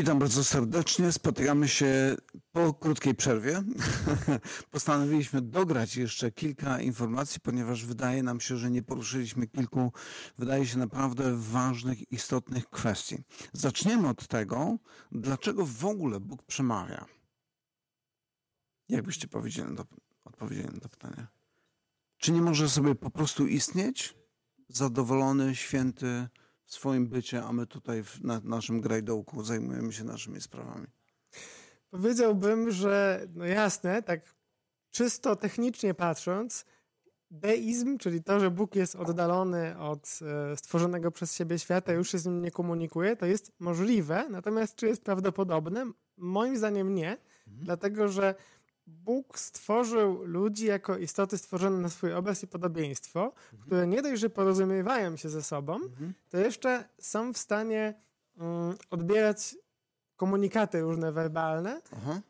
Witam bardzo serdecznie. Spotykamy się po krótkiej przerwie. Postanowiliśmy dograć jeszcze kilka informacji, ponieważ wydaje nam się, że nie poruszyliśmy kilku, wydaje się naprawdę ważnych, istotnych kwestii. Zaczniemy od tego, dlaczego w ogóle Bóg przemawia. Jak byście odpowiedzieli na to pytanie? Czy nie może sobie po prostu istnieć? Zadowolony, święty, w swoim bycie, a my tutaj w, na naszym grajdołku zajmujemy się naszymi sprawami? Powiedziałbym, że no jasne, tak czysto technicznie patrząc, deizm, czyli to, że Bóg jest oddalony od e, stworzonego przez siebie świata, już się z nim nie komunikuje, to jest możliwe. Natomiast czy jest prawdopodobne? Moim zdaniem nie, mhm. dlatego że Bóg stworzył ludzi jako istoty stworzone na swój obraz i podobieństwo, mhm. które nie dość, że porozumiewają się ze sobą, mhm. to jeszcze są w stanie um, odbierać komunikaty różne werbalne,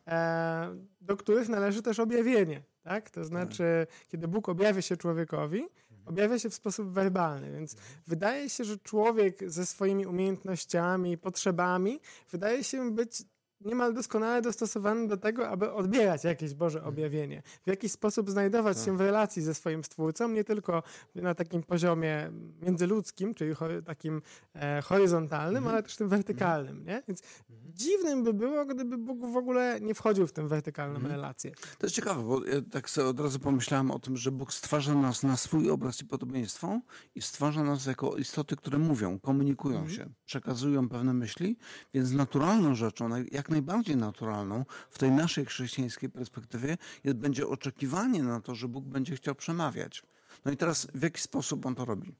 e, do których należy też objawienie. Tak? To znaczy, tak. kiedy Bóg objawia się człowiekowi, mhm. objawia się w sposób werbalny, więc mhm. wydaje się, że człowiek ze swoimi umiejętnościami, potrzebami, wydaje się być niemal doskonale dostosowany do tego, aby odbierać jakieś Boże mhm. objawienie. W jakiś sposób znajdować tak. się w relacji ze swoim Stwórcą, nie tylko na takim poziomie międzyludzkim, czyli takim e, horyzontalnym, mhm. ale też tym wertykalnym. Nie? Więc mhm. Dziwnym by było, gdyby Bóg w ogóle nie wchodził w tę wertykalną mhm. relację. To jest ciekawe, bo ja tak sobie od razu pomyślałem o tym, że Bóg stwarza nas na swój obraz i podobieństwo i stwarza nas jako istoty, które mówią, komunikują mhm. się, przekazują pewne myśli, więc naturalną rzeczą, jak najbardziej naturalną w tej naszej chrześcijańskiej perspektywie jest, będzie oczekiwanie na to, że Bóg będzie chciał przemawiać. No i teraz w jaki sposób on to robi?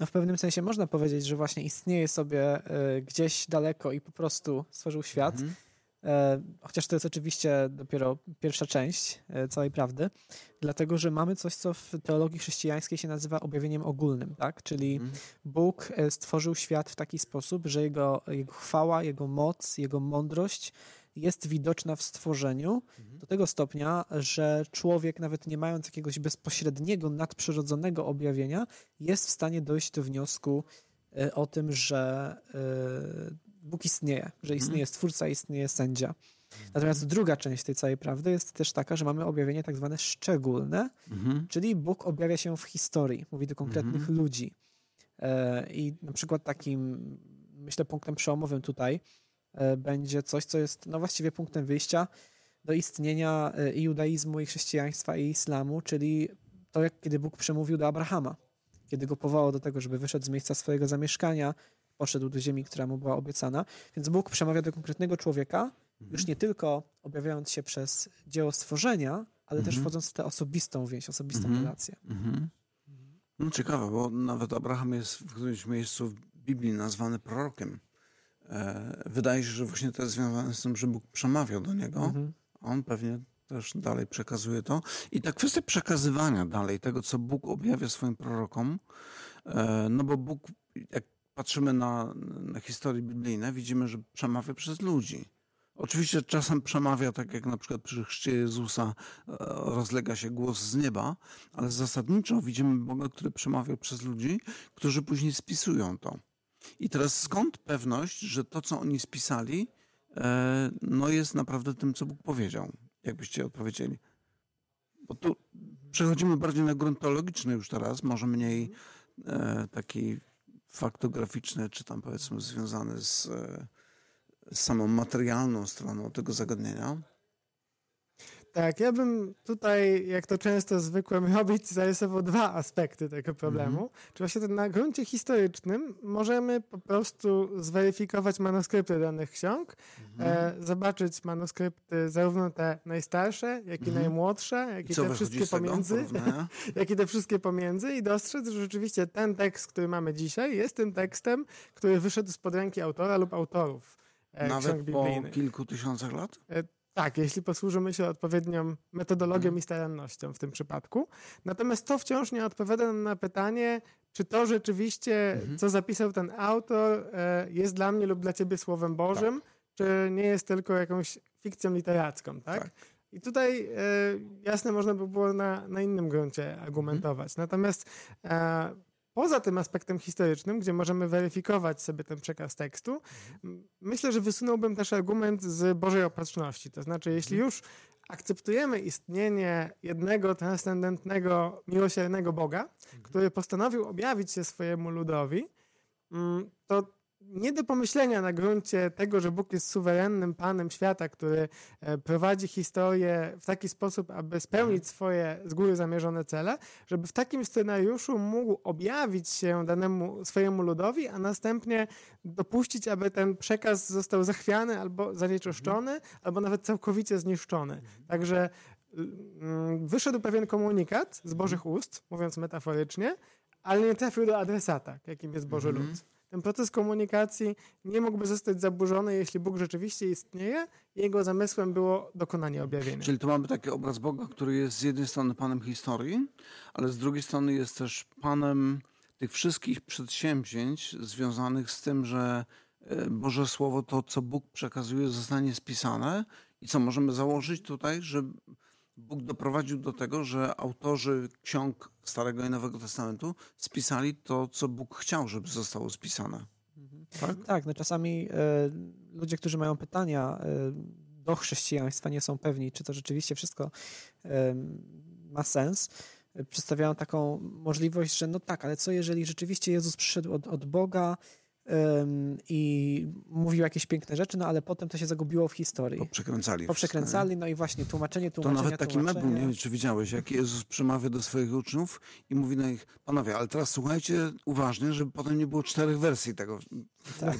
No w pewnym sensie można powiedzieć, że właśnie istnieje sobie y, gdzieś daleko i po prostu stworzył świat. Mhm E, chociaż to jest oczywiście dopiero pierwsza część e, całej prawdy, dlatego że mamy coś, co w teologii chrześcijańskiej się nazywa objawieniem ogólnym, tak? Czyli mm. Bóg e, stworzył świat w taki sposób, że jego, jego chwała, jego moc, jego mądrość jest widoczna w stworzeniu mm. do tego stopnia, że człowiek, nawet nie mając jakiegoś bezpośredniego, nadprzyrodzonego objawienia, jest w stanie dojść do wniosku o tym, że Bóg istnieje, że istnieje stwórca, istnieje sędzia. Natomiast druga część tej całej prawdy jest też taka, że mamy objawienie tak zwane szczególne, mhm. czyli Bóg objawia się w historii, mówi do konkretnych mhm. ludzi. E, I na przykład takim, myślę, punktem przełomowym tutaj e, będzie coś, co jest no właściwie punktem wyjścia do istnienia e, i judaizmu, i chrześcijaństwa, i islamu, czyli to, jak kiedy Bóg przemówił do Abrahama, kiedy go powołał do tego, żeby wyszedł z miejsca swojego zamieszkania, poszedł do ziemi, która mu była obiecana. Więc Bóg przemawia do konkretnego człowieka, mhm. już nie tylko objawiając się przez dzieło stworzenia, ale mhm. też wchodząc w tę osobistą więź, osobistą mhm. relację. Mhm. No ciekawe, bo nawet Abraham jest w którymś miejscu w Biblii nazwany prorokiem. E, wydaje się, że właśnie to jest związane z tym, że Bóg przemawiał do niego. Mhm. On pewnie też dalej przekazuje to. I ta kwestia przekazywania dalej tego, co Bóg objawia swoim prorokom, e, no bo Bóg, jak patrzymy na, na historie biblijne, widzimy, że przemawia przez ludzi. Oczywiście czasem przemawia, tak jak na przykład przy chrzcie Jezusa e, rozlega się głos z nieba, ale zasadniczo widzimy Boga, który przemawia przez ludzi, którzy później spisują to. I teraz skąd pewność, że to, co oni spisali, e, no jest naprawdę tym, co Bóg powiedział? Jakbyście odpowiedzieli? Bo tu przechodzimy bardziej na grunt teologiczny już teraz, może mniej e, taki faktograficzne, czy tam powiedzmy związane z, e, z samą materialną stroną tego zagadnienia. Tak, ja bym tutaj, jak to często zwykłem robić, zarysował dwa aspekty tego problemu. Mm -hmm. Czy właśnie na gruncie historycznym możemy po prostu zweryfikować manuskrypty danych ksiąg, -hmm. e, zobaczyć manuskrypty zarówno te najstarsze, jak i -hmm. najmłodsze, jak i, i te wszystkie pomiędzy, jak i te wszystkie pomiędzy i dostrzec, że rzeczywiście ten tekst, który mamy dzisiaj, jest tym tekstem, który wyszedł spod ręki autora lub autorów. E, Nawet po kilku tysiącach lat? E, tak, jeśli posłużymy się odpowiednią metodologią mhm. i starannością w tym przypadku. Natomiast to wciąż nie odpowiada na pytanie, czy to rzeczywiście, mhm. co zapisał ten autor, e, jest dla mnie lub dla ciebie Słowem Bożym, tak. czy nie jest tylko jakąś fikcją literacką, tak? tak. I tutaj e, jasne można by było na, na innym gruncie argumentować. Natomiast e, poza tym aspektem historycznym, gdzie możemy weryfikować sobie ten przekaz tekstu, m- myślę, że wysunąłbym też argument z Bożej Opatrzności. To znaczy, jeśli już akceptujemy istnienie jednego transcendentnego, miłosiernego Boga, który postanowił objawić się swojemu ludowi, mm, to nie do pomyślenia na gruncie tego, że Bóg jest suwerennym Panem świata, który e, prowadzi historię w taki sposób, aby spełnić swoje z góry zamierzone cele, żeby w takim scenariuszu mógł objawić się danemu swojemu ludowi, a następnie dopuścić, aby ten przekaz został zachwiany albo zanieczyszczony, albo nawet całkowicie zniszczony. Także mm, wyszedł pewien komunikat z Bożych ust, mówiąc metaforycznie, ale nie trafił do adresata, jakim jest Boży Mhm. lud. Ten proces komunikacji nie mógłby zostać zaburzony, jeśli Bóg rzeczywiście istnieje i jego zamysłem było dokonanie objawienia. Czyli tu mamy taki obraz Boga, który jest z jednej strony Panem historii, ale z drugiej strony jest też Panem tych wszystkich przedsięwzięć związanych z tym, że e, Boże Słowo, to co Bóg przekazuje, zostanie spisane i co możemy założyć tutaj, że Bóg doprowadził do tego, że autorzy ksiąg Starego i Nowego Testamentu spisali to, co Bóg chciał, żeby zostało spisane. Tak? Tak, no czasami e, ludzie, którzy mają pytania e, do chrześcijaństwa, nie są pewni, czy to rzeczywiście wszystko e, ma sens. Przedstawiają taką możliwość, że no tak, ale co jeżeli rzeczywiście Jezus przyszedł od, od Boga i mówił jakieś piękne rzeczy, no ale potem to się zagubiło w historii. Poprzekręcali. Poprzekręcali, no i właśnie tłumaczenie, To tłumaczenie, nawet taki tłumaczenie. nie wiem, czy widziałeś, jak Jezus przemawia do swoich uczniów i mówi do nich, panowie, ale teraz słuchajcie uważnie, żeby potem nie było czterech wersji tego. Tak.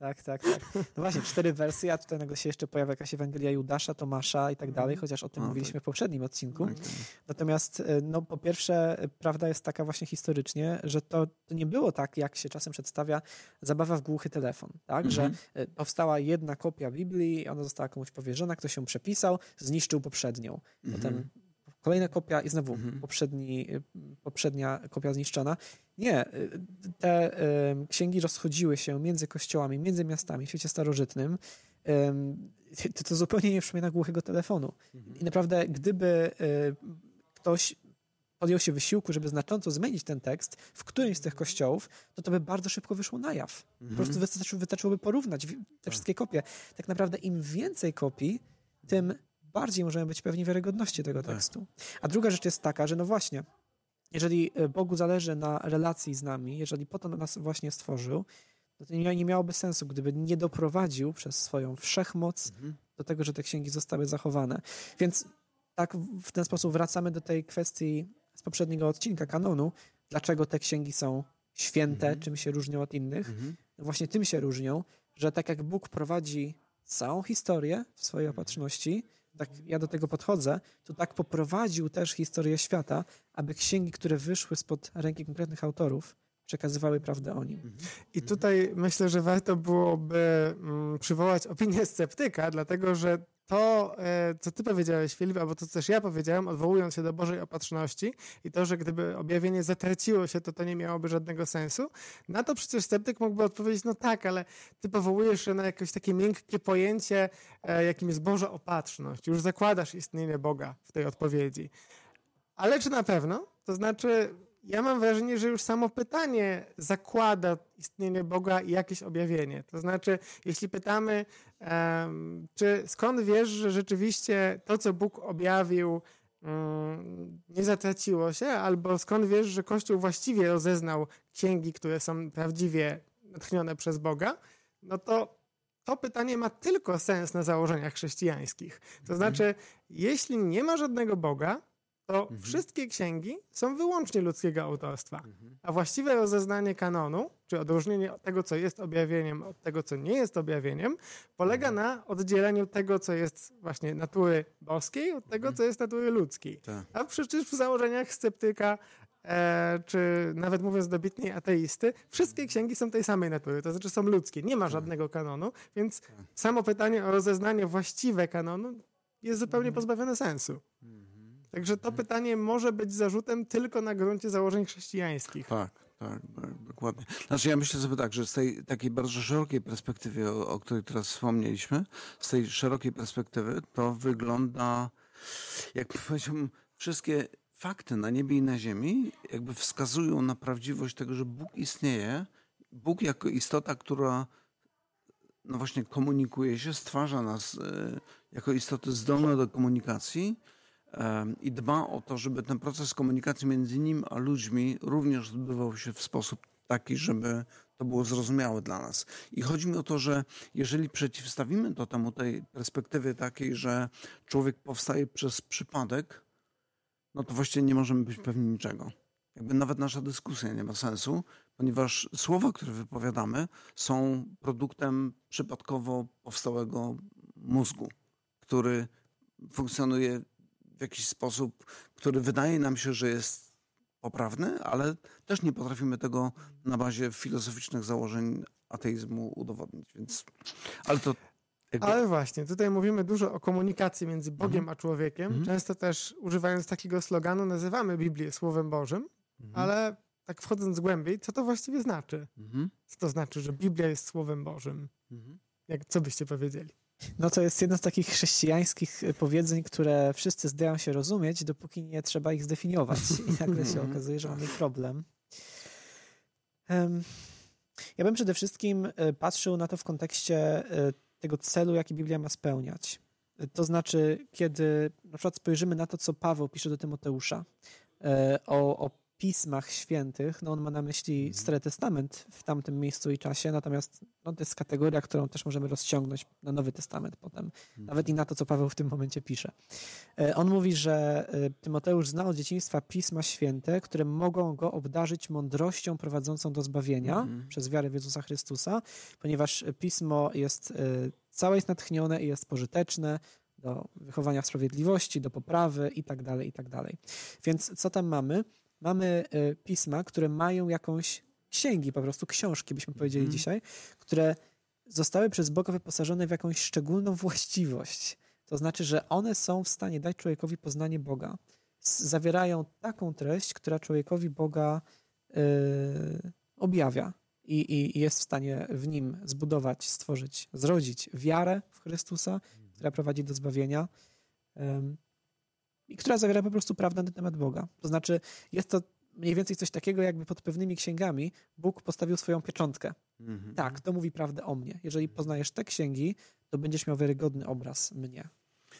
Tak, tak, tak. No właśnie, cztery wersje, a tutaj nagle się jeszcze pojawia jakaś Ewangelia Judasza, Tomasza i tak dalej, chociaż o tym No, mówiliśmy w poprzednim odcinku. Tak, tak. Natomiast, e, no po pierwsze, e, prawda jest taka właśnie historycznie, że to, to nie było tak, jak się czasem przedstawia zabawa w głuchy telefon, tak? Że Mhm. e, powstała jedna kopia Biblii, ona została komuś powierzona, ktoś ją przepisał, zniszczył poprzednią. Potem kolejna kopia i znowu Mhm. poprzedni, y, poprzednia kopia zniszczona. Nie, y, te y, księgi rozchodziły się między kościołami, między miastami w świecie starożytnym. Ym, To, to zupełnie nie przypomina głuchego telefonu. I naprawdę, gdyby ktoś podjął się wysiłku, żeby znacząco zmienić ten tekst w którymś z tych kościołów, to to by bardzo szybko wyszło na jaw. Po prostu wystarczy, wystarczyłoby porównać te wszystkie kopie. Tak naprawdę im więcej kopii, tym bardziej możemy być pewni wiarygodności tego tekstu. A druga rzecz jest taka, że no właśnie, jeżeli e, Bogu zależy na relacji z nami, jeżeli po to nas właśnie stworzył, to nie, miałoby sensu, gdyby nie doprowadził przez swoją wszechmoc do tego, że te księgi zostały zachowane. Więc tak w- ten sposób wracamy do tej kwestii z poprzedniego odcinka kanonu, dlaczego te księgi są święte, czym się różnią od innych. Mhm. No właśnie tym się różnią, że tak jak Bóg prowadzi całą historię w swojej opatrzności, tak ja do tego podchodzę, to tak poprowadził też historię świata, aby księgi, które wyszły spod ręki konkretnych autorów, przekazywały prawdę o nim. I tutaj myślę, że warto byłoby mm, przywołać opinię sceptyka, dlatego że to, e, co ty powiedziałeś, Filip, albo to, co też ja powiedziałem, odwołując się do Bożej Opatrzności i to, że gdyby objawienie zatraciło się, to to nie miałoby żadnego sensu, na to przecież sceptyk mógłby odpowiedzieć, no tak, ale ty powołujesz się na jakieś takie miękkie pojęcie, e, jakim jest Boża Opatrzność. Już zakładasz istnienie Boga w tej odpowiedzi. Ale czy na pewno? To znaczy, ja mam wrażenie, że już samo pytanie zakłada istnienie Boga i jakieś objawienie. To znaczy, jeśli pytamy, em, czy skąd wiesz, że rzeczywiście to, co Bóg objawił, mm, nie zatraciło się, albo skąd wiesz, że Kościół właściwie rozeznał księgi, które są prawdziwie natchnione przez Boga, no to to pytanie ma tylko sens na założeniach chrześcijańskich. To znaczy, jeśli nie ma żadnego Boga, to wszystkie księgi są wyłącznie ludzkiego autorstwa. A właściwe rozeznanie kanonu, czy odróżnienie tego, co jest objawieniem, od tego, co nie jest objawieniem, polega na oddzieleniu tego, co jest właśnie natury boskiej, od tego, co jest natury ludzkiej. Tak. A przecież w założeniach sceptyka, e, czy nawet mówiąc dobitniej ateisty, wszystkie księgi są tej samej natury, to znaczy są ludzkie, nie ma żadnego kanonu, więc samo pytanie o rozeznanie właściwe kanonu jest zupełnie pozbawione sensu. Także to pytanie może być zarzutem tylko na gruncie założeń chrześcijańskich. Tak, Tak, tak, dokładnie. Znaczy ja myślę sobie tak, że z tej takiej bardzo szerokiej perspektywy, o, o której teraz wspomnieliśmy, z tej szerokiej perspektywy to wygląda, jak powiedziałbym, wszystkie fakty na niebie i na ziemi jakby wskazują na prawdziwość tego, że Bóg istnieje. Bóg jako istota, która no właśnie komunikuje się, stwarza nas e, jako istoty zdolne do komunikacji i dba o to, żeby ten proces komunikacji między nim a ludźmi również odbywał się w sposób taki, żeby to było zrozumiałe dla nas. I chodzi mi o to, że jeżeli przeciwstawimy to temu tej perspektywy takiej, że człowiek powstaje przez przypadek, no to właściwie nie możemy być pewni niczego. Jakby nawet nasza dyskusja nie ma sensu, ponieważ słowa, które wypowiadamy, są produktem przypadkowo powstałego mózgu, który funkcjonuje w jakiś sposób, który wydaje nam się, że jest poprawny, ale też nie potrafimy tego na bazie filozoficznych założeń ateizmu udowodnić. Więc, ale to. Ale właśnie, tutaj mówimy dużo o komunikacji między Bogiem mhm. a człowiekiem. Mhm. Często też używając takiego sloganu nazywamy Biblię Słowem Bożym, mhm. ale tak wchodząc głębiej, co to właściwie znaczy? Mhm. Co to znaczy, że Biblia jest Słowem Bożym? Mhm. Jak, co byście powiedzieli? No to jest jedno z takich chrześcijańskich powiedzeń, które wszyscy zdają się rozumieć, dopóki nie trzeba ich zdefiniować. I nagle się okazuje, że mamy problem. Ja bym przede wszystkim e, patrzył na to w kontekście e, tego celu, jaki Biblia ma spełniać. To znaczy, kiedy na przykład spojrzymy na to, co Paweł pisze do Tymoteusza o, o pismach świętych, no on ma na myśli mhm. Stary Testament w tamtym miejscu i czasie, natomiast no, to jest kategoria, którą też możemy rozciągnąć na Nowy Testament potem, mhm. nawet i na to, co Paweł w tym momencie pisze. E, on mówi, że e, Tymoteusz zna od dzieciństwa pisma święte, które mogą go obdarzyć mądrością prowadzącą do zbawienia mhm. przez wiarę w Jezusa Chrystusa, ponieważ pismo jest, e, całe jest natchnione i jest pożyteczne, do wychowania w sprawiedliwości, do poprawy i tak dalej, i tak dalej. Więc co tam mamy? Mamy e, pisma, które mają jakąś księgi, po prostu książki, byśmy powiedzieli mm. dzisiaj, które zostały przez Boga wyposażone w jakąś szczególną właściwość. To znaczy, że one są w stanie dać człowiekowi poznanie Boga. Zawierają taką treść, która człowiekowi Boga yy, objawia i, i, jest w stanie w nim zbudować, stworzyć, zrodzić wiarę w Chrystusa, która prowadzi do zbawienia. Yy i która zawiera po prostu prawdę na temat Boga. To znaczy, jest to mniej więcej coś takiego, jakby pod pewnymi księgami Bóg postawił swoją pieczątkę. Mhm. Tak, to mówi prawdę o mnie. Jeżeli poznajesz te księgi, to będziesz miał wiarygodny obraz mnie.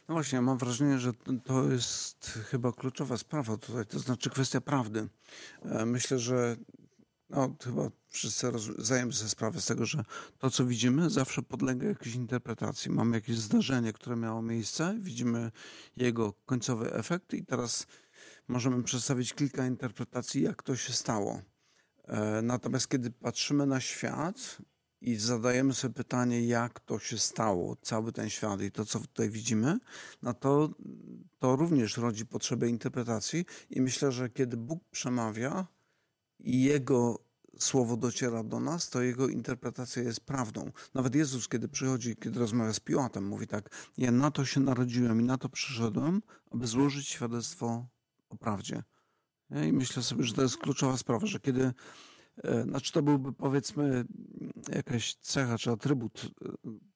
No właśnie, mam wrażenie, że to jest chyba kluczowa sprawa tutaj, to znaczy kwestia prawdy. E, myślę, że no, chyba wszyscy zdajemy sobie sprawę z tego, że to, co widzimy, zawsze podlega jakiejś interpretacji. Mamy jakieś zdarzenie, które miało miejsce, widzimy jego końcowy efekt i teraz możemy przedstawić kilka interpretacji, jak to się stało. E, natomiast kiedy patrzymy na świat i zadajemy sobie pytanie, jak to się stało, cały ten świat i to, co tutaj widzimy, no to, to również rodzi potrzebę interpretacji i myślę, że kiedy Bóg przemawia, i jego słowo dociera do nas, to jego interpretacja jest prawdą. Nawet Jezus, kiedy przychodzi, kiedy rozmawia z Piłatem, mówi tak: Ja na to się narodziłem i na to przyszedłem, aby złożyć świadectwo o prawdzie. I myślę sobie, że to jest kluczowa sprawa, że kiedy, e, znaczy to byłby powiedzmy jakaś cecha czy atrybut e,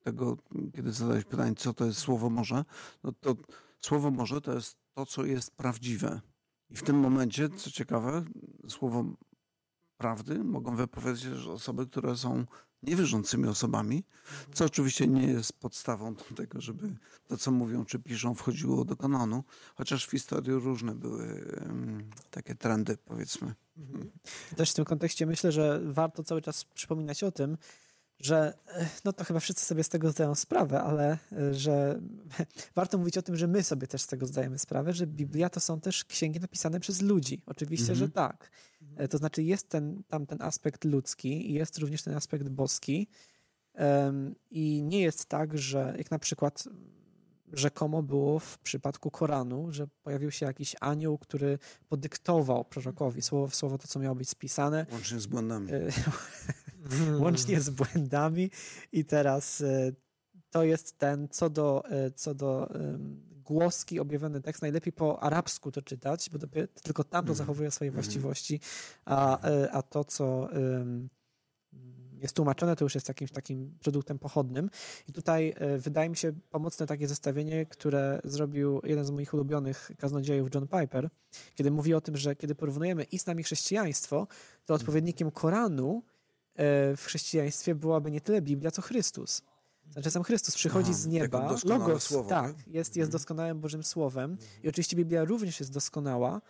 tego, kiedy zadałeś pytanie, co to jest słowo może, no to słowo może to jest to, co jest prawdziwe. I w tym momencie, co ciekawe, słowo prawdy mogą wypowiedzieć osoby, które są niewierzącymi osobami, co oczywiście nie jest podstawą do tego, żeby to, co mówią czy piszą, wchodziło do kanonu, chociaż w historii różne były takie trendy, powiedzmy. Też w tym kontekście myślę, że warto cały czas przypominać o tym, że e, no to chyba wszyscy sobie z tego zdają sprawę, ale e, że warto mówić o tym, że my sobie też z tego zdajemy sprawę, że Biblia to są też księgi napisane przez ludzi. Oczywiście, mhm. że tak. E, to znaczy jest ten, tam ten aspekt ludzki i jest również ten aspekt boski. I nie jest tak, że jak na przykład rzekomo było w przypadku Koranu, że pojawił się jakiś anioł, który podyktował prorokowi słowo w słowo to, co miało być spisane. Łącznie z błędami. łącznie z błędami. I teraz e, to jest ten, co do, e, co do głoski objawiony tekst, najlepiej po arabsku to czytać, bo dopiero, tylko tam to Mhm. zachowuje swoje Mhm. właściwości, a, e, a to, co jest tłumaczone, to już jest jakimś takim produktem pochodnym. I tutaj e, wydaje mi się pomocne takie zestawienie, które zrobił jeden z moich ulubionych kaznodziejów, John Piper, kiedy mówi o tym, że kiedy porównujemy islam i chrześcijaństwo, to odpowiednikiem Koranu e, w chrześcijaństwie byłaby nie tyle Biblia, co Chrystus. Znaczy sam Chrystus przychodzi Aha, z nieba, logos, słowo, tak, tak? jest, jest doskonałym Bożym Słowem i oczywiście Biblia również jest doskonała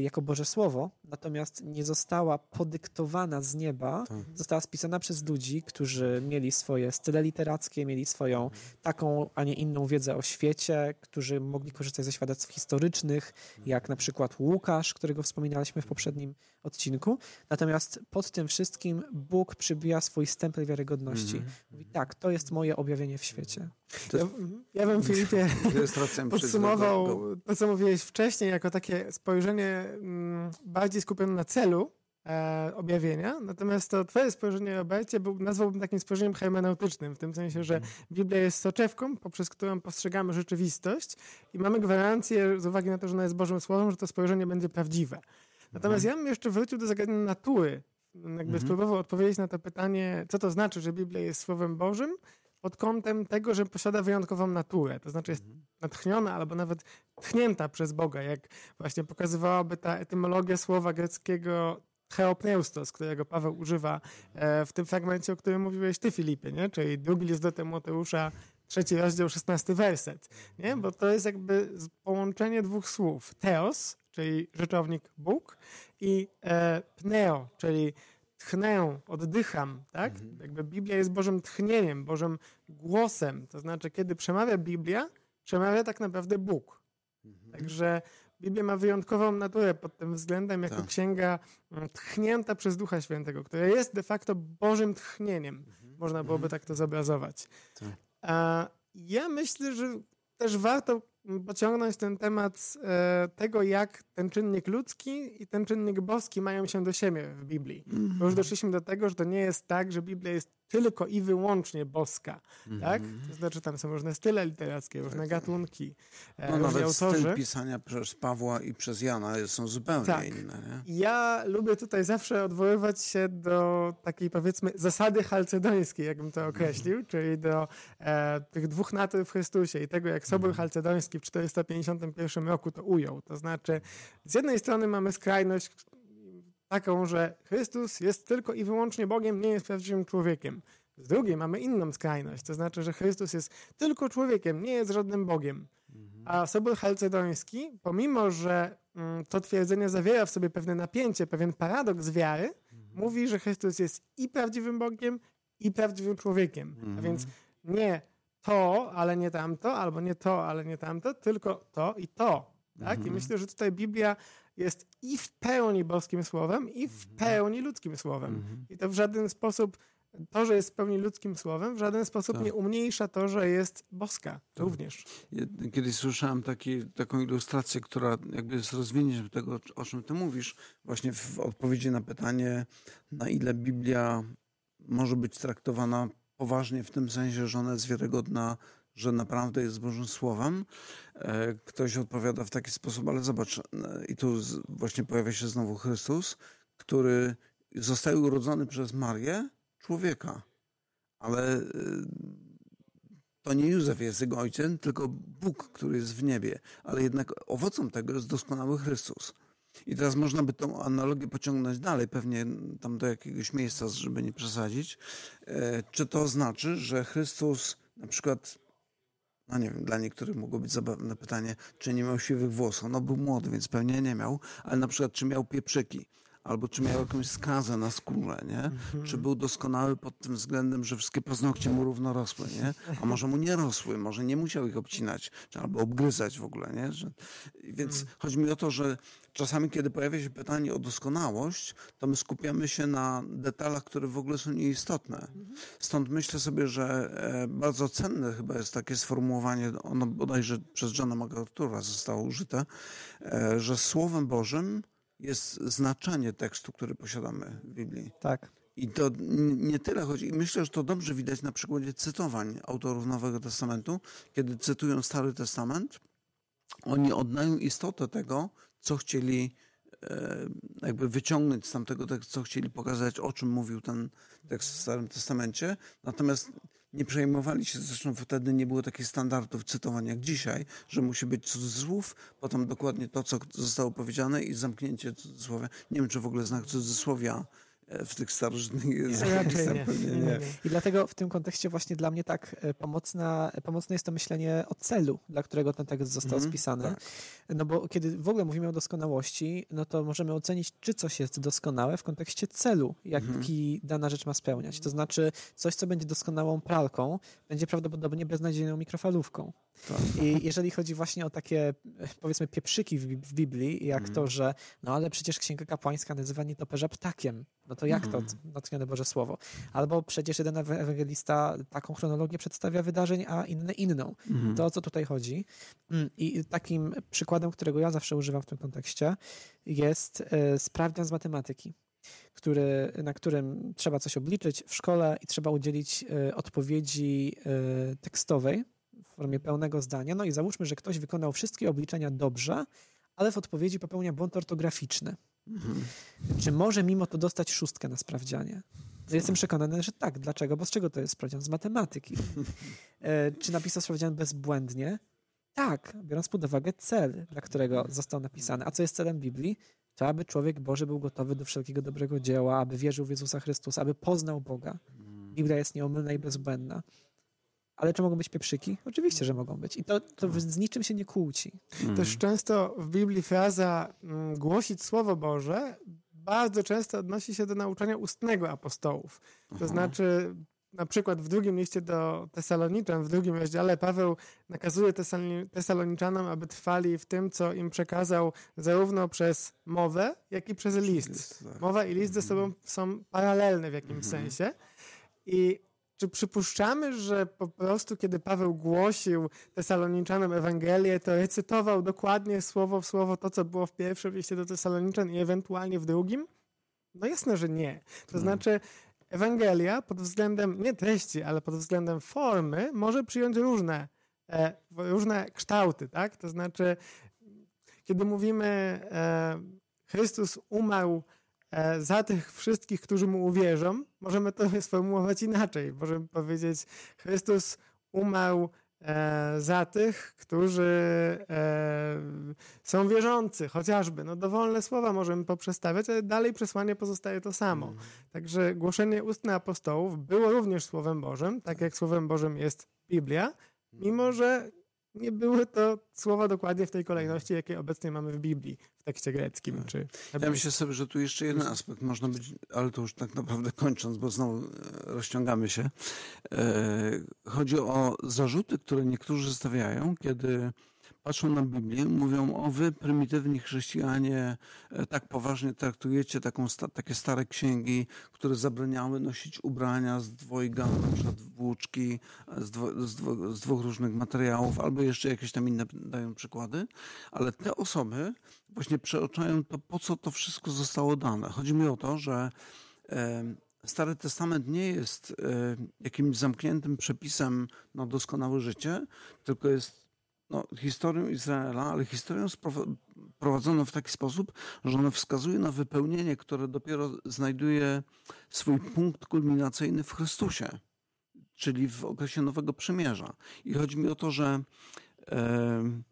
jako Boże Słowo, natomiast nie została podyktowana z nieba, Tak. została spisana przez ludzi, którzy mieli swoje style literackie, mieli swoją taką, a nie inną wiedzę o świecie, którzy mogli korzystać ze świadectw historycznych, jak na przykład Łukasz, którego wspominaliśmy w poprzednim odcinku. Natomiast pod tym wszystkim Bóg przybija swój stempel wiarygodności. Mhm. Mówi, tak, to jest moje objawienie w świecie. To Ja, ja bym Filipie podsumował to, co mówiłeś wcześniej, jako takie spojrzenie mm, bardziej skupione na celu e, objawienia. Natomiast to twoje spojrzenie, Robercie, był, nazwałbym takim spojrzeniem hermeneutycznym, w tym sensie, że Biblia jest soczewką, poprzez którą postrzegamy rzeczywistość i mamy gwarancję, z uwagi na to, że ona jest Bożym Słowem, że to spojrzenie będzie prawdziwe. Natomiast ja bym jeszcze wrócił do zagadnienia natury. Jakby Mhm. spróbował odpowiedzieć na to pytanie, co to znaczy, że Biblia jest Słowem Bożym, pod kątem tego, że posiada wyjątkową naturę. To znaczy jest natchniona albo nawet tchnięta przez Boga, jak właśnie pokazywałaby ta etymologia słowa greckiego theopneustos, którego Paweł używa e, w tym fragmencie, o którym mówiłeś ty, Filipie, nie? czyli drugi list do Tymoteusza, trzeci rozdział, szesnasty werset. Nie? Bo to jest jakby połączenie dwóch słów. Theos, czyli rzeczownik Bóg i e, pneo, czyli tchnę, oddycham, tak? Jakby Biblia jest Bożym tchnieniem, Bożym głosem. To znaczy, kiedy przemawia Biblia, przemawia tak naprawdę Bóg. Także Biblia ma wyjątkową naturę pod tym względem, jako Tak. księga mm, tchnięta przez Ducha Świętego, która jest de facto Bożym tchnieniem. Można byłoby tak to zobrazować. Tak. A ja myślę, że też warto pociągnąć ten temat e, tego, jak ten czynnik ludzki i ten czynnik boski mają się do siebie w Biblii. Bo już doszliśmy do tego, że to nie jest tak, że Biblia jest tylko i wyłącznie boska. Tak? To znaczy tam są różne style literackie, różne gatunki, e, No różni nawet autorzy. styl pisania przez Pawła i przez Jana są zupełnie Tak. inne. Nie? Ja lubię tutaj zawsze odwoływać się do takiej powiedzmy zasady chalcedońskiej, jakbym to określił, czyli do e, tych dwóch natur w Chrystusie i tego, jak Sobór Chalcedoński w 451 roku to ujął. To znaczy, z jednej strony mamy skrajność taką, że Chrystus jest tylko i wyłącznie Bogiem, nie jest prawdziwym człowiekiem. Z drugiej mamy inną skrajność, to znaczy, że Chrystus jest tylko człowiekiem, nie jest żadnym Bogiem. A Sobór Chalcedoński, pomimo że mm, to twierdzenie zawiera w sobie pewne napięcie, pewien paradoks wiary, mówi, że Chrystus jest i prawdziwym Bogiem, i prawdziwym człowiekiem. A więc nie to, ale nie tamto, albo nie to, ale nie tamto, tylko to i to. Tak? I myślę, że tutaj Biblia jest i w pełni boskim słowem, i w pełni ludzkim słowem. I to w żaden sposób, to, że jest w pełni ludzkim słowem, w żaden sposób Tak. nie umniejsza to, że jest boska również. Jed- Kiedyś słyszałem taki, taką ilustrację, która jakby jest rozwinięciem tego, o czym ty mówisz, właśnie w odpowiedzi na pytanie, na ile Biblia może być traktowana poważnie w tym sensie, że ona jest wiarygodna, że naprawdę jest Bożym Słowem. E, Ktoś odpowiada w taki sposób, ale zobacz, e, i tu właśnie pojawia się znowu Chrystus, który zostaje urodzony przez Marię, człowieka. Ale e, to nie Józef jest jego ojcem, tylko Bóg, który jest w niebie. Ale jednak owocem tego jest doskonały Chrystus. I teraz można by tą analogię pociągnąć dalej, pewnie tam do jakiegoś miejsca, żeby nie przesadzić. Czy to znaczy, że Chrystus na przykład, no nie wiem, dla niektórych mogło być zabawne pytanie, czy nie miał siwych włosów? No był młody, więc pewnie nie miał, ale na przykład czy miał pieprzyki? Albo czy miał jakąś skazę na skórze, nie? Czy był doskonały pod tym względem, że wszystkie paznokcie mu równo rosły, nie? A może mu nie rosły, może nie musiał ich obcinać, czy albo obgryzać w ogóle, nie? Że, więc chodzi mi o to, że czasami, kiedy pojawia się pytanie o doskonałość, to my skupiamy się na detalach, które w ogóle są nieistotne. Stąd myślę sobie, że e, bardzo cenne chyba jest takie sformułowanie, ono bodajże przez Johna MacArthur'a zostało użyte, e, że Słowem Bożym jest znaczenie tekstu, który posiadamy w Biblii. Tak. I to nie tyle chodzi. I myślę, że to dobrze widać na przykładzie cytowań autorów Nowego Testamentu, kiedy cytują Stary Testament, oni oddają istotę tego, co chcieli e, jakby wyciągnąć z tamtego tekstu, co chcieli pokazać, o czym mówił ten tekst w Starym Testamencie. Natomiast nie przejmowali się, zresztą wtedy nie było takich standardów cytowania jak dzisiaj, że musi być cudzysłów, potem dokładnie to, co zostało powiedziane i zamknięcie cudzysłowia. Nie wiem, czy w ogóle znak cudzysłowia w tych starożytnych językach. Nie, nie, nie, I dlatego w tym kontekście właśnie dla mnie tak e, pomocna, pomocne jest to myślenie o celu, dla którego ten tekst został mm, spisany. Tak. No bo kiedy w ogóle mówimy o doskonałości, no to możemy ocenić, czy coś jest doskonałe w kontekście celu, jaki mm. dana rzecz ma spełniać. To znaczy coś, co będzie doskonałą pralką, będzie prawdopodobnie beznadziejną mikrofalówką. Tak. I jeżeli chodzi właśnie o takie, powiedzmy, pieprzyki w, Biblii, jak mm. to, że no ale przecież Księga Kapłańska nazywa nietoperza ptakiem, no to jak to, mhm. natchnione Boże Słowo? Albo przecież jeden ewangelista taką chronologię przedstawia wydarzeń, a inny inną. Mm. To o co tutaj chodzi? Mm, I takim przykładem, którego ja zawsze używam w tym kontekście, jest e, sprawdzian z matematyki. Który, na którym trzeba coś obliczyć w szkole i trzeba udzielić e, odpowiedzi e, tekstowej w formie pełnego zdania. No i załóżmy, że ktoś wykonał wszystkie obliczenia dobrze, ale w odpowiedzi popełnia błąd ortograficzny. Czy może mimo to dostać szóstkę na sprawdzianie? Jestem przekonany, że tak. Dlaczego? Bo z czego to jest sprawdzian? Z matematyki. E, czy napisał sprawdzian bezbłędnie? Tak, biorąc pod uwagę cel, dla którego został napisany. A co jest celem Biblii? To aby człowiek Boży był gotowy do wszelkiego dobrego dzieła, aby wierzył w Jezusa Chrystusa, aby poznał Boga. Biblia jest nieomylna i bezbłędna. Ale czy mogą być pieprzyki? Oczywiście, że mogą być. I to, to z niczym się nie kłóci. Mm. Też często w Biblii fraza mm, głosić Słowo Boże bardzo często odnosi się do nauczania ustnego apostołów. To Aha. znaczy na przykład w drugim liście do Tesaloniczan, w drugim rozdziale Paweł nakazuje Tesaloniczanom, aby trwali w tym, co im przekazał zarówno przez mowę, jak i przez list. Tak. Mowa i list ze sobą mhm. są paralelne w jakimś mhm. sensie. I czy przypuszczamy, że po prostu kiedy Paweł głosił Tesaloniczanom Ewangelię, to recytował dokładnie słowo w słowo to, co było w pierwszym liście do Tesaloniczan i ewentualnie w drugim? No jasne, że nie. To no. znaczy Ewangelia pod względem nie treści, ale pod względem formy może przyjąć różne, e, różne kształty, tak? To znaczy kiedy mówimy e, Chrystus umarł za tych wszystkich, którzy mu uwierzą, możemy to sformułować inaczej. Możemy powiedzieć, Chrystus umarł e, za tych, którzy e, są wierzący, chociażby. No dowolne słowa możemy poprzestawiać, ale dalej przesłanie pozostaje to samo. Mm. Także głoszenie ustne apostołów było również Słowem Bożym, tak jak Słowem Bożym jest Biblia, mimo że nie były to słowa dokładnie w tej kolejności, jakie obecnie mamy w Biblii, w tekście greckim. Tak. Czy ja myślę sobie, że tu jeszcze jeden aspekt można być, ale to już tak naprawdę kończąc, bo znowu e, rozciągamy się. E, chodzi o zarzuty, które niektórzy stawiają, kiedy patrzą na Biblię, mówią o wy, prymitywni chrześcijanie, e, tak poważnie traktujecie taką, takie stare księgi, które zabraniały nosić ubrania z dwojga, na przykład włóczki, z, dwo, z, dwo, z dwóch różnych materiałów, albo jeszcze jakieś tam inne dają przykłady, ale te osoby właśnie przeoczają to, po co to wszystko zostało dane. Chodzi mi o to, że e, Stary Testament nie jest e, jakimś zamkniętym przepisem na doskonałe życie, tylko jest no, historią Izraela, ale historią prowadzoną w taki sposób, że ona wskazuje na wypełnienie, które dopiero znajduje swój punkt kulminacyjny w Chrystusie, czyli w okresie Nowego Przymierza. I chodzi mi o to, że e,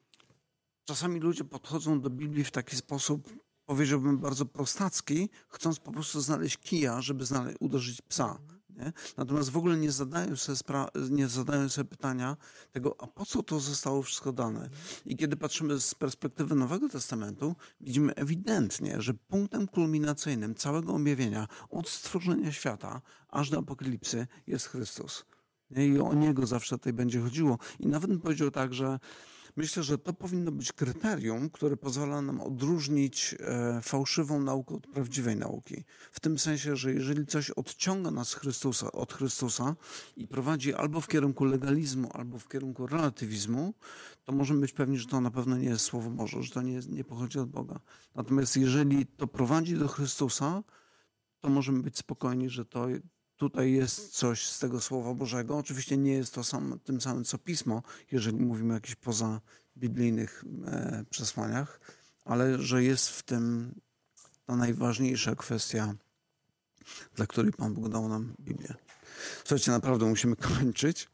czasami ludzie podchodzą do Biblii w taki sposób, powiedziałbym, bardzo prostacki, chcąc po prostu znaleźć kija, żeby znaleźć, uderzyć psa. Nie? Natomiast w ogóle nie zadają, sobie nie zadają sobie pytania tego, a po co to zostało wszystko dane. I kiedy patrzymy z perspektywy Nowego Testamentu, widzimy ewidentnie, że punktem kulminacyjnym całego objawienia od stworzenia świata aż do apokalipsy jest Chrystus. I o Niego zawsze tutaj będzie chodziło. I nawet bym powiedział tak, że Myślę, że to powinno być kryterium, które pozwala nam odróżnić e, fałszywą naukę od prawdziwej nauki. W tym sensie, że jeżeli coś odciąga nas Chrystusa, od Chrystusa i prowadzi albo w kierunku legalizmu, albo w kierunku relatywizmu, to możemy być pewni, że to na pewno nie jest Słowo Boże, że to nie, nie pochodzi od Boga. Natomiast jeżeli to prowadzi do Chrystusa, to możemy być spokojni, że to, tutaj jest coś z tego Słowa Bożego. Oczywiście nie jest to sam, tym samym co Pismo, jeżeli mówimy o jakichś poza biblijnych e, przesłaniach, ale że jest w tym ta najważniejsza kwestia, dla której Pan Bóg dał nam Biblię. Słuchajcie, naprawdę musimy kończyć.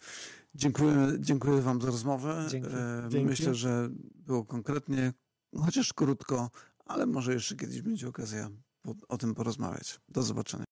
Dziękuję, dziękuję Wam za rozmowę. Dzięki. E, Dzięki. Myślę, że było konkretnie, chociaż krótko, ale może jeszcze kiedyś będzie okazja o tym porozmawiać. Do zobaczenia.